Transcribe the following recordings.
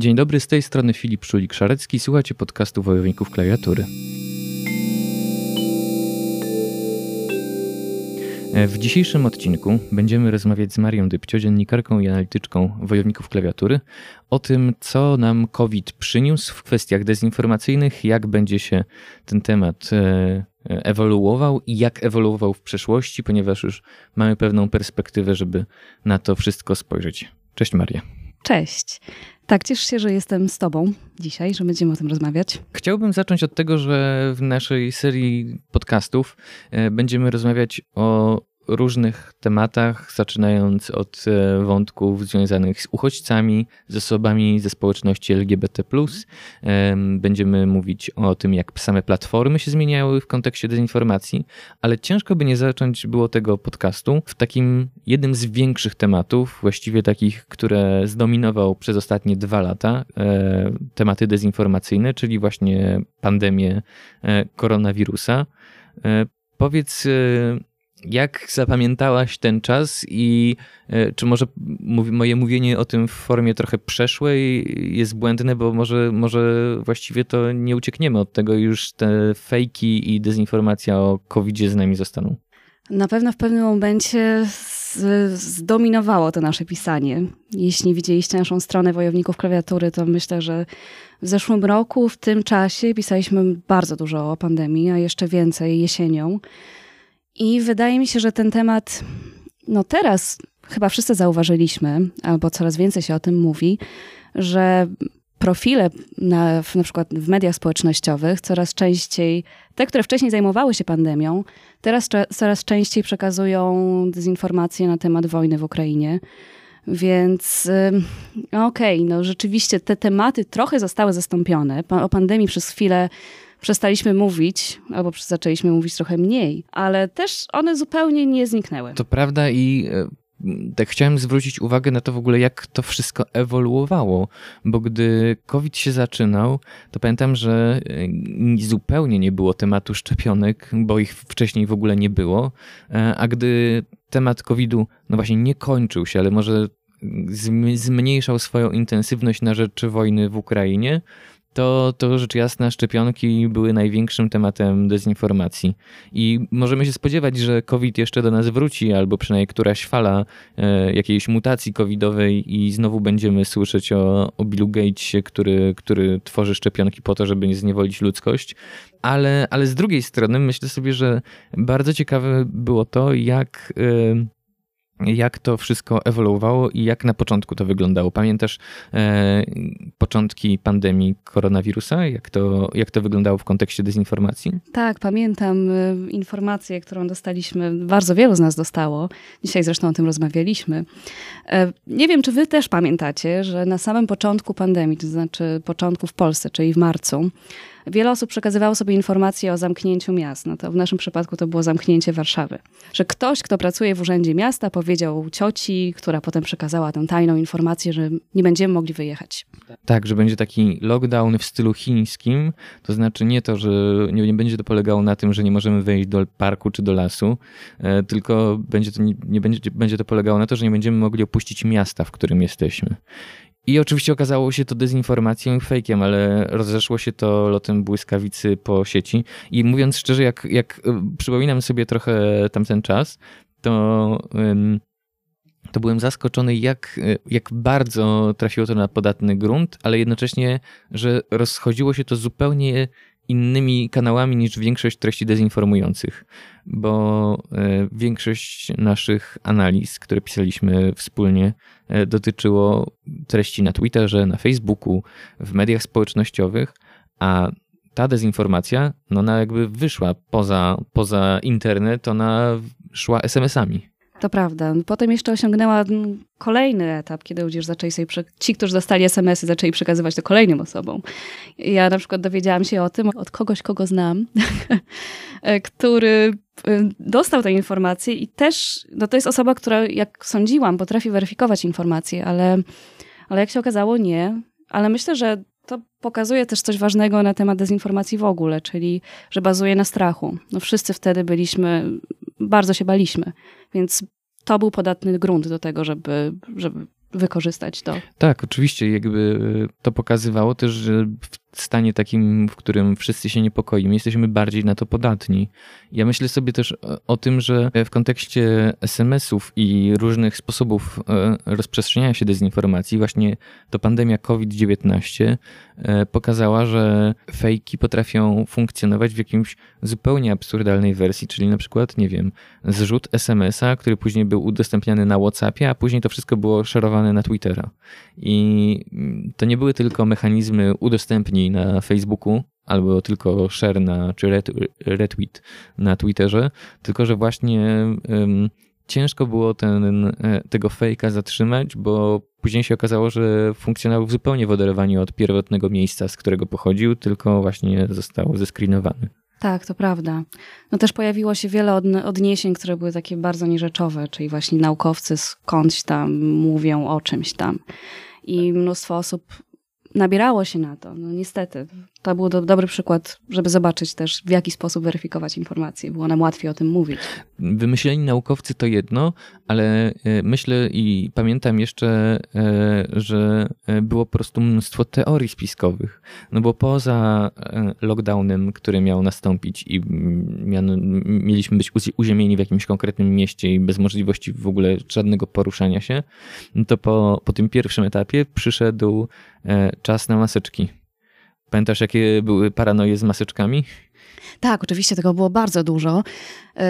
Dzień dobry, z tej strony Filip Szulik-Szarecki. Słuchacie podcastu Wojowników Klawiatury. W dzisiejszym odcinku będziemy rozmawiać z Marią Dybcio, dziennikarką i analityczką Wojowników Klawiatury, o tym, co nam COVID przyniósł w kwestiach dezinformacyjnych, jak będzie się ten temat e, ewoluował i jak ewoluował w przeszłości, ponieważ już mamy pewną perspektywę, żeby na to wszystko spojrzeć. Cześć Maria. Cześć. Tak, cieszę się, że jestem z Tobą dzisiaj, że będziemy o tym rozmawiać. Chciałbym zacząć od tego, że w naszej serii podcastów e, będziemy rozmawiać o różnych tematach, zaczynając od e, wątków związanych z uchodźcami, z osobami ze społeczności LGBT. Będziemy mówić o tym, jak same platformy się zmieniały w kontekście dezinformacji, ale ciężko by nie zacząć było tego podcastu w takim jednym z większych tematów, właściwie takich, które zdominował przez ostatnie dwa lata, e, tematy dezinformacyjne, czyli właśnie pandemię e, koronawirusa. Powiedz, jak zapamiętałaś ten czas i e, czy może moje mówienie o tym w formie trochę przeszłej jest błędne, bo może, może właściwie to nie uciekniemy od tego już te fejki i dezinformacja o covid z nami zostaną? Na pewno w pewnym momencie zdominowało to nasze pisanie. Jeśli widzieliście naszą stronę Wojowników Klawiatury, to myślę, że w zeszłym roku, w tym czasie pisaliśmy bardzo dużo o pandemii, a jeszcze więcej jesienią. I wydaje mi się, że ten temat, no teraz chyba wszyscy zauważyliśmy, albo coraz więcej się o tym mówi, że profile na, na przykład w mediach społecznościowych coraz częściej, te, które wcześniej zajmowały się pandemią, teraz coraz częściej przekazują dezinformacje na temat wojny w Ukrainie. Więc okej, okay, no rzeczywiście te tematy trochę zostały zastąpione. O pandemii przez chwilę przestaliśmy mówić, albo zaczęliśmy mówić trochę mniej, ale też one zupełnie nie zniknęły. To prawda i e, tak chciałem zwrócić uwagę na to w ogóle, jak to wszystko ewoluowało, bo gdy COVID się zaczynał, to pamiętam, że e, zupełnie nie było tematu szczepionek, bo ich wcześniej w ogóle nie było, e, a gdy temat COVID-u, no właśnie nie kończył się, ale może zmniejszał swoją intensywność na rzecz wojny w Ukrainie, to, to rzecz jasna szczepionki były największym tematem dezinformacji. I możemy się spodziewać, że COVID jeszcze do nas wróci, albo przynajmniej któraś fala e, jakiejś mutacji covidowej i znowu będziemy słyszeć o, o Billu Gatesie, który, który tworzy szczepionki po to, żeby nie zniewolić ludzkość. Ale, ale z drugiej strony myślę sobie, że bardzo ciekawe było to, jak... E, jak to wszystko ewoluowało i jak na początku to wyglądało. Pamiętasz e, początki pandemii koronawirusa? Jak to, jak to wyglądało w kontekście dezinformacji? Tak, pamiętam e, informację, którą dostaliśmy, bardzo wielu z nas dostało. Dzisiaj zresztą o tym rozmawialiśmy. E, nie wiem, czy wy też pamiętacie, że na samym początku pandemii, to znaczy początku w Polsce, czyli w marcu, wiele osób przekazywało sobie informacje o zamknięciu miast. No to w naszym przypadku to było zamknięcie Warszawy. Że ktoś, kto pracuje w urzędzie miasta, powiedział cioci, która potem przekazała tę tajną informację, że nie będziemy mogli wyjechać. Tak, że będzie taki lockdown w stylu chińskim. To znaczy nie to, że nie, nie będzie to polegało na tym, że nie możemy wejść do parku czy do lasu, e, tylko będzie to, nie, nie będzie, będzie to polegało na to, że nie będziemy mogli opuścić miasta, w którym jesteśmy. I oczywiście okazało się to dezinformacją i fejkiem, ale rozeszło się to lotem błyskawicy po sieci. I mówiąc szczerze, jak, jak y, przypominam sobie trochę tamten czas, to, to byłem zaskoczony, jak, y, jak bardzo trafiło to na podatny grunt, ale jednocześnie, że rozchodziło się to zupełnie innymi kanałami niż większość treści dezinformujących, bo e, większość naszych analiz, które pisaliśmy wspólnie, e, dotyczyło treści na Twitterze, na Facebooku, w mediach społecznościowych, a ta dezinformacja, no ona jakby wyszła poza, poza internet, ona szła SMS-ami. To prawda. Potem jeszcze osiągnęła kolejny etap, kiedy ludzie zaczęli sobie, ci, którzy dostali SMS-y, zaczęli przekazywać to kolejnym osobom. Ja na przykład dowiedziałam się o tym od kogoś, kogo znam, który y, dostał tę informację i też, no to jest osoba, która, jak sądziłam, potrafi weryfikować informacje, ale, ale jak się okazało, nie. Ale myślę, że to pokazuje też coś ważnego na temat dezinformacji w ogóle, czyli że bazuje na strachu. No wszyscy wtedy byliśmy bardzo się baliśmy. Więc to był podatny grunt do tego, żeby, żeby wykorzystać to. Tak, oczywiście, jakby to pokazywało też, że w stanie takim, w którym wszyscy się niepokoimy, jesteśmy bardziej na to podatni. Ja myślę sobie też o tym, że w kontekście SMS-ów i różnych sposobów e, rozprzestrzeniania się dezinformacji, właśnie to pandemia COVID-19 e, pokazała, że fejki potrafią funkcjonować w jakimś zupełnie absurdalnej wersji, czyli na przykład, nie wiem, zrzut SMS-a, który później był udostępniany na WhatsAppie, a później to wszystko było szerowane na Twittera. I to nie były tylko mechanizmy udostępnień na Facebooku, albo tylko share na, czy retweet na Twitterze, tylko że właśnie um, ciężko było ten, e, tego fejka zatrzymać, bo później się okazało, że funkcjonował zupełnie w oderwaniu od pierwotnego miejsca, z którego pochodził, tylko właśnie został zeskrinowany. Tak, to prawda. No też pojawiło się wiele odniesień, które były takie bardzo nierzeczowe, czyli właśnie naukowcy skądś tam mówią o czymś tam. I mnóstwo osób nabierało się na to. No niestety, to był do, dobry przykład, żeby zobaczyć też, w jaki sposób weryfikować informacje. Było nam łatwiej o tym mówić. Wymyśleni naukowcy to jedno, ale e, myślę i pamiętam jeszcze, e, że e, było po prostu mnóstwo teorii spiskowych. No bo poza lockdownem, który miał nastąpić i mieliśmy być uziemieni w jakimś konkretnym mieście i bez możliwości w ogóle żadnego poruszania się, no to po, po tym pierwszym etapie przyszedł czas na maseczki Pamiętasz, jakie były paranoje z maseczkami? Tak, oczywiście tego było bardzo dużo.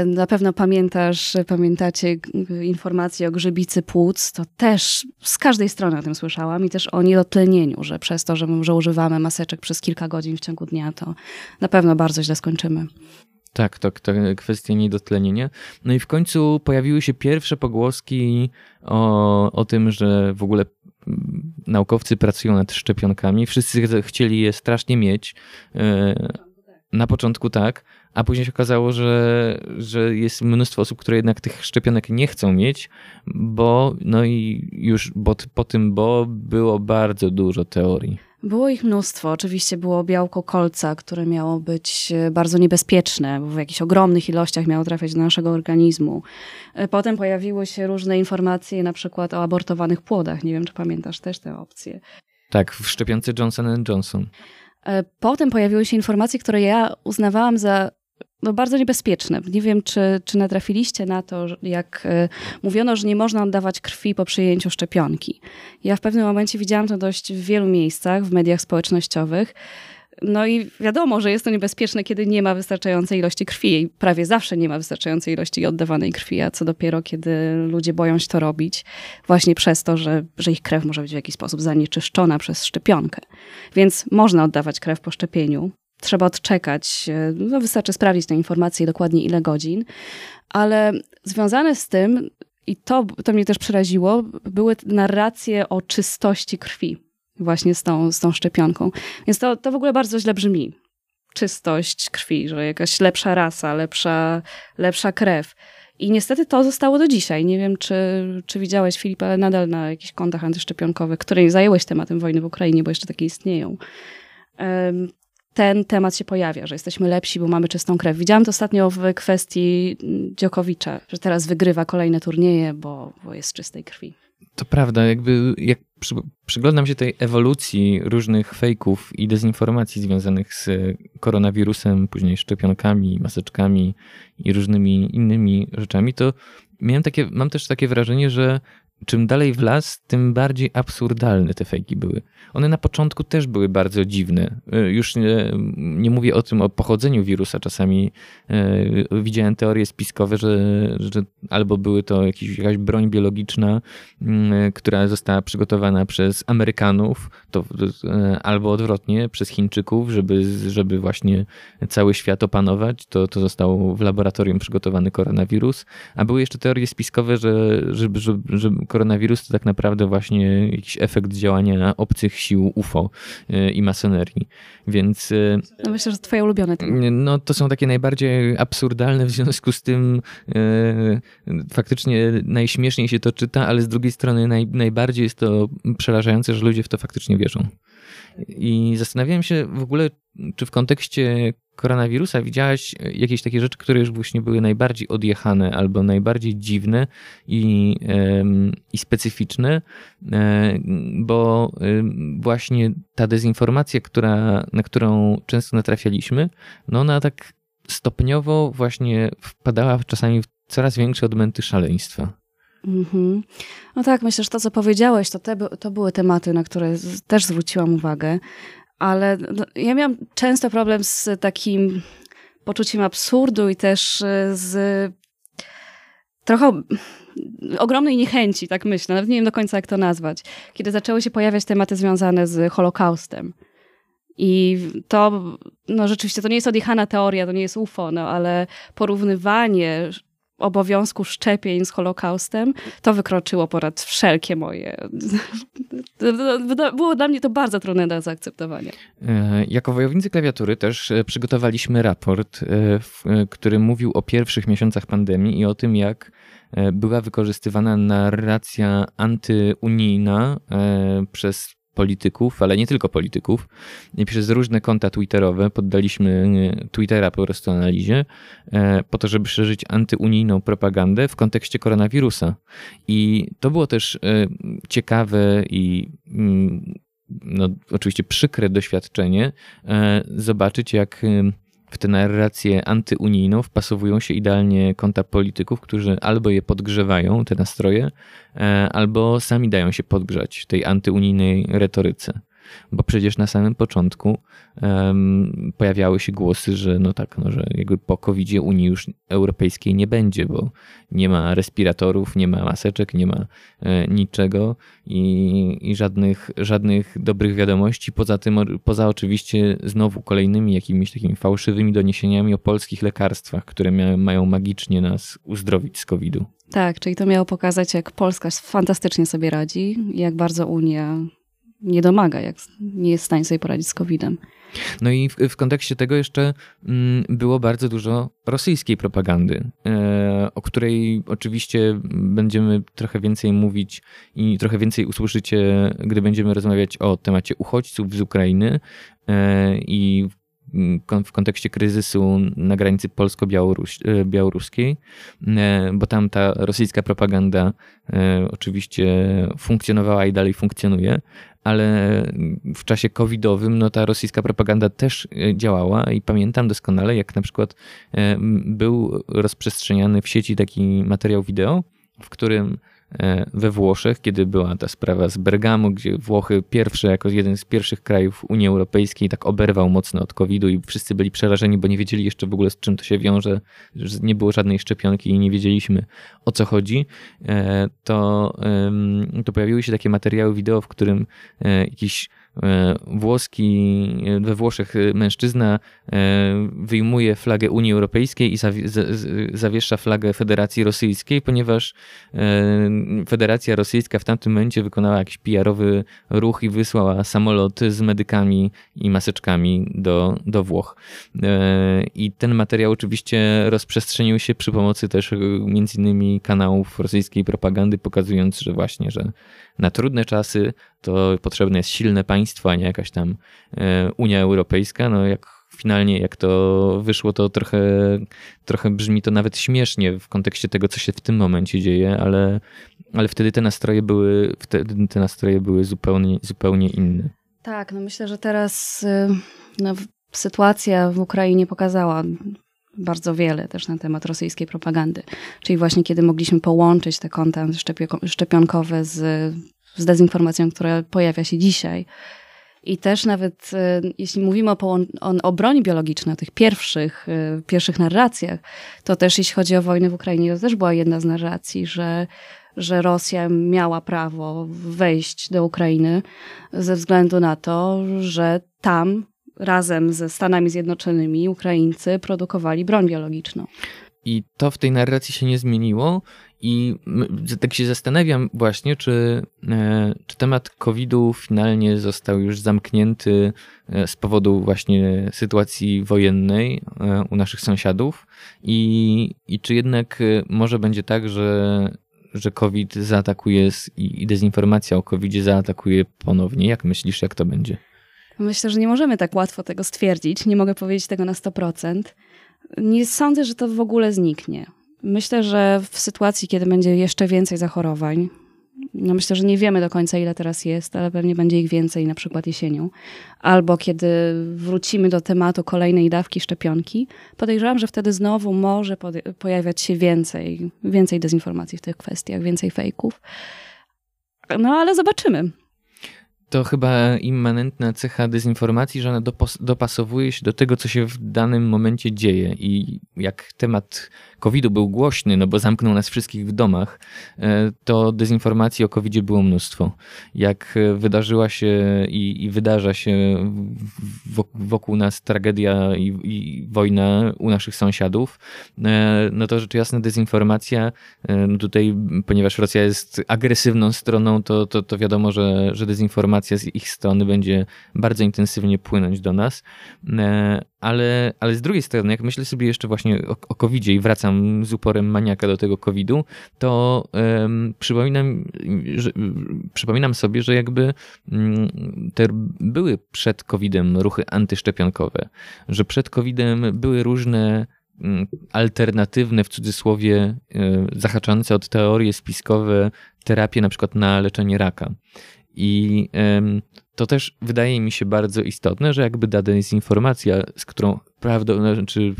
Na pewno pamiętasz, pamiętacie informacje o grzybicy płuc, to też z każdej strony o tym słyszałam i też o niedotlenieniu, że przez to, że, że używamy maseczek przez kilka godzin w ciągu dnia, to na pewno bardzo źle skończymy. Tak, to, to kwestia niedotlenienia. No i w końcu pojawiły się pierwsze pogłoski o, o tym, że w ogóle naukowcy pracują nad szczepionkami. Wszyscy chcieli je strasznie mieć. E, na początku tak, a później się okazało, że, że jest mnóstwo osób, które jednak tych szczepionek nie chcą mieć, bo no i już bo, po tym, bo było bardzo dużo teorii. Było ich mnóstwo. Oczywiście było białko kolca, które miało być e, bardzo niebezpieczne, bo w jakichś ogromnych ilościach miało trafiać do naszego organizmu. E, potem pojawiły się różne informacje, na przykład o abortowanych płodach. Nie wiem, czy pamiętasz też te opcje. Tak, w szczepionce Johnson Johnson. E, potem pojawiły się informacje, które ja uznawałam za no, bardzo niebezpieczne. Nie wiem, czy, czy natrafiliście na to, jak y, mówiono, że nie można oddawać krwi po przyjęciu szczepionki. Ja w pewnym momencie widziałam to dość w wielu miejscach, w mediach społecznościowych. No i wiadomo, że jest to niebezpieczne, kiedy nie ma wystarczającej ilości krwi. I prawie zawsze nie ma wystarczającej ilości oddawanej krwi, a co dopiero, kiedy ludzie boją się to robić, właśnie przez to, że, że ich krew może być w jakiś sposób zanieczyszczona przez szczepionkę. Więc można oddawać krew po szczepieniu, trzeba odczekać. No, wystarczy sprawdzić te informacje dokładnie ile godzin, ale związane z tym, i to, to mnie też przeraziło, były narracje o czystości krwi właśnie z tą, z tą szczepionką. Więc to, to w ogóle bardzo źle brzmi. Czystość krwi, że jakaś lepsza rasa, lepsza, lepsza krew. I niestety to zostało do dzisiaj. Nie wiem, czy, czy widziałeś, Filip, ale nadal na jakichś kontach antyszczepionkowych, które zajęłeś tematem wojny w Ukrainie, bo jeszcze takie istnieją ten temat się pojawia, że jesteśmy lepsi, bo mamy czystą krew. Widziałam to ostatnio w kwestii Dziokowicza, że teraz wygrywa kolejne turnieje, bo, bo jest czystej krwi. To prawda, jakby jak przy, przyglądam się tej ewolucji różnych fejków i dezinformacji związanych z koronawirusem, później szczepionkami, maseczkami i różnymi innymi rzeczami, to miałem takie, mam też takie wrażenie, że czym dalej w las, tym bardziej absurdalne te fejki były. One na początku też były bardzo dziwne. E, już nie, nie mówię o tym, o pochodzeniu wirusa. Czasami e, widziałem teorie spiskowe, że, że albo były to jakiś, jakaś broń biologiczna, mm, która została przygotowana przez Amerykanów, to, e, albo odwrotnie, przez Chińczyków, żeby, żeby właśnie cały świat opanować. To, to został w laboratorium przygotowany koronawirus. A były jeszcze teorie spiskowe, że, żeby, żeby, żeby koronawirus to tak naprawdę właśnie jakiś efekt działania obcych sił UFO y, i masonerii. Więc. Y, no myślę, że to twoje ulubione tematy. No to są takie najbardziej absurdalne, w związku z tym y, faktycznie najśmieszniej się to czyta, ale z drugiej strony naj, najbardziej jest to przerażające, że ludzie w to faktycznie wierzą. I zastanawiałem się w ogóle, czy w kontekście koronawirusa widziałaś jakieś takie rzeczy, które już właśnie były najbardziej odjechane albo najbardziej dziwne i, i specyficzne, e, bo właśnie ta dezinformacja, która, na którą często natrafialiśmy, no ona tak stopniowo właśnie wpadała czasami w coraz większe odmęty szaleństwa. Mm-hmm. No tak, myślę, że to, co powiedziałeś, to, te, to były tematy, na które też zwróciłam uwagę, ale no, ja miałam często problem z takim poczuciem absurdu i też e, z trochę ogromnej niechęci, tak myślę, nawet nie wiem do końca jak to nazwać, kiedy zaczęły się pojawiać tematy związane z Holokaustem. I to, no rzeczywiście, to nie jest odjechana teoria, to nie jest UFO, no ale porównywanie obowiązku szczepień z Holokaustem, to wykroczyło ponad wszelkie moje. Było dla mnie to bardzo trudne do zaakceptowania. E, jako wojownicy klawiatury też e, przygotowaliśmy raport, e, który mówił o pierwszych miesiącach pandemii i o tym, jak była wykorzystywana narracja antyunijna przez polityków, ale nie tylko polityków, i przez różne konta twitterowe poddaliśmy e, Twittera po prostu analizie, e, po to, żeby szerzyć antyunijną propagandę w kontekście koronawirusa. I to było też e, ciekawe i mm, no, oczywiście przykre doświadczenie zobaczyć, jak w tę narrację antyunijną wpasowują się idealnie konta polityków, którzy albo je podgrzewają, te nastroje, e, albo sami dają się podgrzać tej antyunijnej retoryce bo przecież na samym początku um, pojawiały się głosy, że no tak, no, że jakby po covid Unii już Europejskiej nie będzie, bo nie ma respiratorów, nie ma maseczek, nie ma e, niczego i, i żadnych, żadnych dobrych wiadomości, poza tym, poza oczywiście znowu kolejnymi jakimiś takimi fałszywymi doniesieniami o polskich lekarstwach, które mia, mają magicznie nas uzdrowić z COVID-u. Tak, czyli to miało pokazać, jak Polska fantastycznie sobie radzi, jak bardzo Unia nie domaga, jak nie jest w stanie sobie poradzić z COVID-em. No i w, w kontekście tego jeszcze mm, było bardzo dużo rosyjskiej propagandy, e, o której oczywiście będziemy trochę więcej mówić i trochę więcej usłyszycie, gdy będziemy rozmawiać o temacie uchodźców z Ukrainy e, i w kontekście kryzysu na granicy polsko-białoruskiej, e, bo tam ta rosyjska propaganda oczywiście funkcjonowała i dalej funkcjonuje, ale w czasie covidowym no, ta rosyjska propaganda też e, działała i pamiętam doskonale, jak na przykład e, był rozprzestrzeniany w sieci taki materiał wideo, w którym E, we Włoszech, kiedy była ta sprawa z Bergamo, gdzie Włochy pierwsze, jako jeden z pierwszych krajów Unii Europejskiej, tak oberwał mocno od COVID-u i wszyscy byli przerażeni, bo nie wiedzieli jeszcze w ogóle z czym to się wiąże, że nie było żadnej szczepionki i nie wiedzieliśmy o co chodzi, e, to, to pojawiły się takie materiały wideo, w którym e, jakiś E, włoski, e, we Włoszech e, mężczyzna wyjmuje flagę Unii Europejskiej i zawiesza flagę Federacji Rosyjskiej, ponieważ Federacja Rosyjska w tamtym momencie wykonała jakiś PR-owy ruch i wysłała samoloty z medykami i maseczkami do, do Włoch. I ten materiał oczywiście rozprzestrzenił się przy pomocy też między innymi kanałów rosyjskiej propagandy, pokazując, że właśnie, że na trudne czasy to potrzebne jest silne państwo, a nie jakaś tam e, Unia Europejska. No jak finalnie jak to wyszło, to trochę, trochę brzmi to nawet śmiesznie w kontekście tego, co się w tym momencie dzieje, ale, ale wtedy te nastroje były, wtedy te nastroje były zupełnie, zupełnie inne. Tak, no myślę, że teraz y, no, sytuacja w Ukrainie pokazała bardzo wiele też na temat rosyjskiej propagandy. Czyli właśnie kiedy mogliśmy połączyć te konta szczepionkowe z, z dezinformacją, która pojawia się dzisiaj. I też nawet e, jeśli mówimy o, o, broni biologicznej, o tych pierwszych, e, pierwszych narracjach, to też jeśli chodzi o wojnę w Ukrainie, to też była jedna z narracji, że, że Rosja miała prawo wejść do Ukrainy ze względu na to, że tam razem ze Stanami Zjednoczonymi Ukraińcy produkowali broń biologiczną. I to w tej narracji się nie zmieniło. I tak się zastanawiam właśnie, czy, e, czy temat COVID-u finalnie został już zamknięty e, z powodu właśnie sytuacji wojennej e, u naszych sąsiadów i, i czy jednak może będzie tak, że, że COVID zaatakuje i dezinformacja o COVID zaatakuje ponownie. Jak myślisz, jak to będzie? Myślę, że nie możemy tak łatwo tego stwierdzić. Nie mogę powiedzieć tego na 100%. Nie sądzę, że to w ogóle zniknie. Myślę, że w sytuacji, kiedy będzie jeszcze więcej zachorowań, no myślę, że nie wiemy do końca, ile teraz jest, ale pewnie będzie ich więcej na przykład jesienią. Albo kiedy wrócimy do tematu kolejnej dawki szczepionki, podejrzewam, że wtedy znowu może pojawiać się więcej, więcej dezinformacji w tych kwestiach, więcej fejków. No ale zobaczymy to chyba immanentna cecha dezinformacji, że ona dopasowuje się do tego, co się w danym momencie dzieje. I jak temat COVID-u był głośny, no bo zamknął nas wszystkich w domach, e, to dezinformacji o COVID-zie było mnóstwo. Jak wydarzyła się i, i wydarza się wokół nas tragedia i, i, wojna u naszych sąsiadów, e, no to rzecz jasna dezinformacja, e, no tutaj, ponieważ Rosja jest agresywną stroną, to, to, to wiadomo, że, że dezinformacja z ich strony będzie bardzo intensywnie płynąć do nas ale, ale z drugiej strony, jak myślę sobie jeszcze właśnie o, o covid i wracam z uporem maniaka do tego COVID-u, to um, przypominam, że, przypominam sobie, że jakby um, te były przed COVID-em ruchy antyszczepionkowe, że przed COVID-em były różne um, alternatywne, w cudzysłowie, e, zahaczające od teorie spiskowe terapie na przykład na leczenie raka. I to też wydaje mi się bardzo istotne, że jakby dana dezinformacja, z którą prawdą, znaczy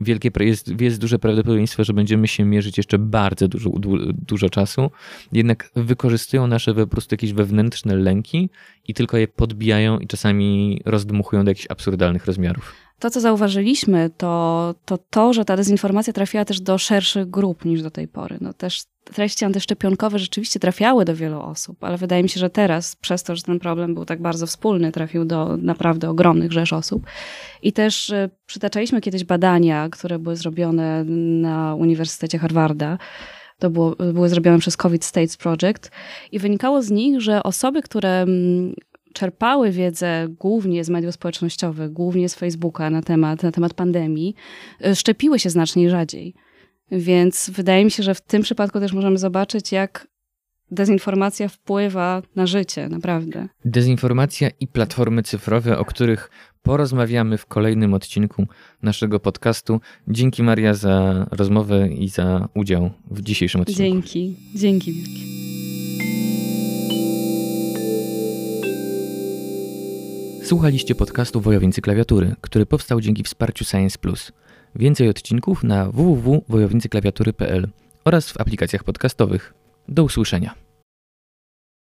wielkie, jest, jest duże prawdopodobieństwo, że będziemy się mierzyć jeszcze bardzo dużo, dużo czasu, jednak wykorzystują nasze po prostu jakieś wewnętrzne lęki i tylko je podbijają i czasami rozdmuchują do jakichś absurdalnych rozmiarów. To, co zauważyliśmy, to, to to, że ta dezinformacja trafiła też do szerszych grup niż do tej pory. No też treści antyszczepionkowe rzeczywiście trafiały do wielu osób, ale wydaje mi się, że teraz, przez to, że ten problem był tak bardzo wspólny, trafił do naprawdę ogromnych rzesz osób. I też e, przytaczaliśmy kiedyś badania, które były zrobione na Uniwersytecie Harvarda. To było, były zrobione przez COVID States Project i wynikało z nich, że osoby, które mm, czerpały wiedzę głównie z mediów społecznościowych, głównie z Facebooka na temat, na temat pandemii, e, szczepiły się znacznie rzadziej. Więc wydaje mi się, że w tym przypadku też możemy zobaczyć, jak dezinformacja wpływa na życie, naprawdę. Dezinformacja i platformy cyfrowe, o których porozmawiamy w kolejnym odcinku naszego podcastu. Dzięki Maria za rozmowę i za udział w dzisiejszym odcinku. Dzięki, dzięki wielkie. Słuchaliście podcastu Wojownicy Klawiatury, który powstał dzięki wsparciu Science Plus. Więcej odcinków na www.wojownicyklawiatury.pl oraz w aplikacjach podcastowych. Do usłyszenia.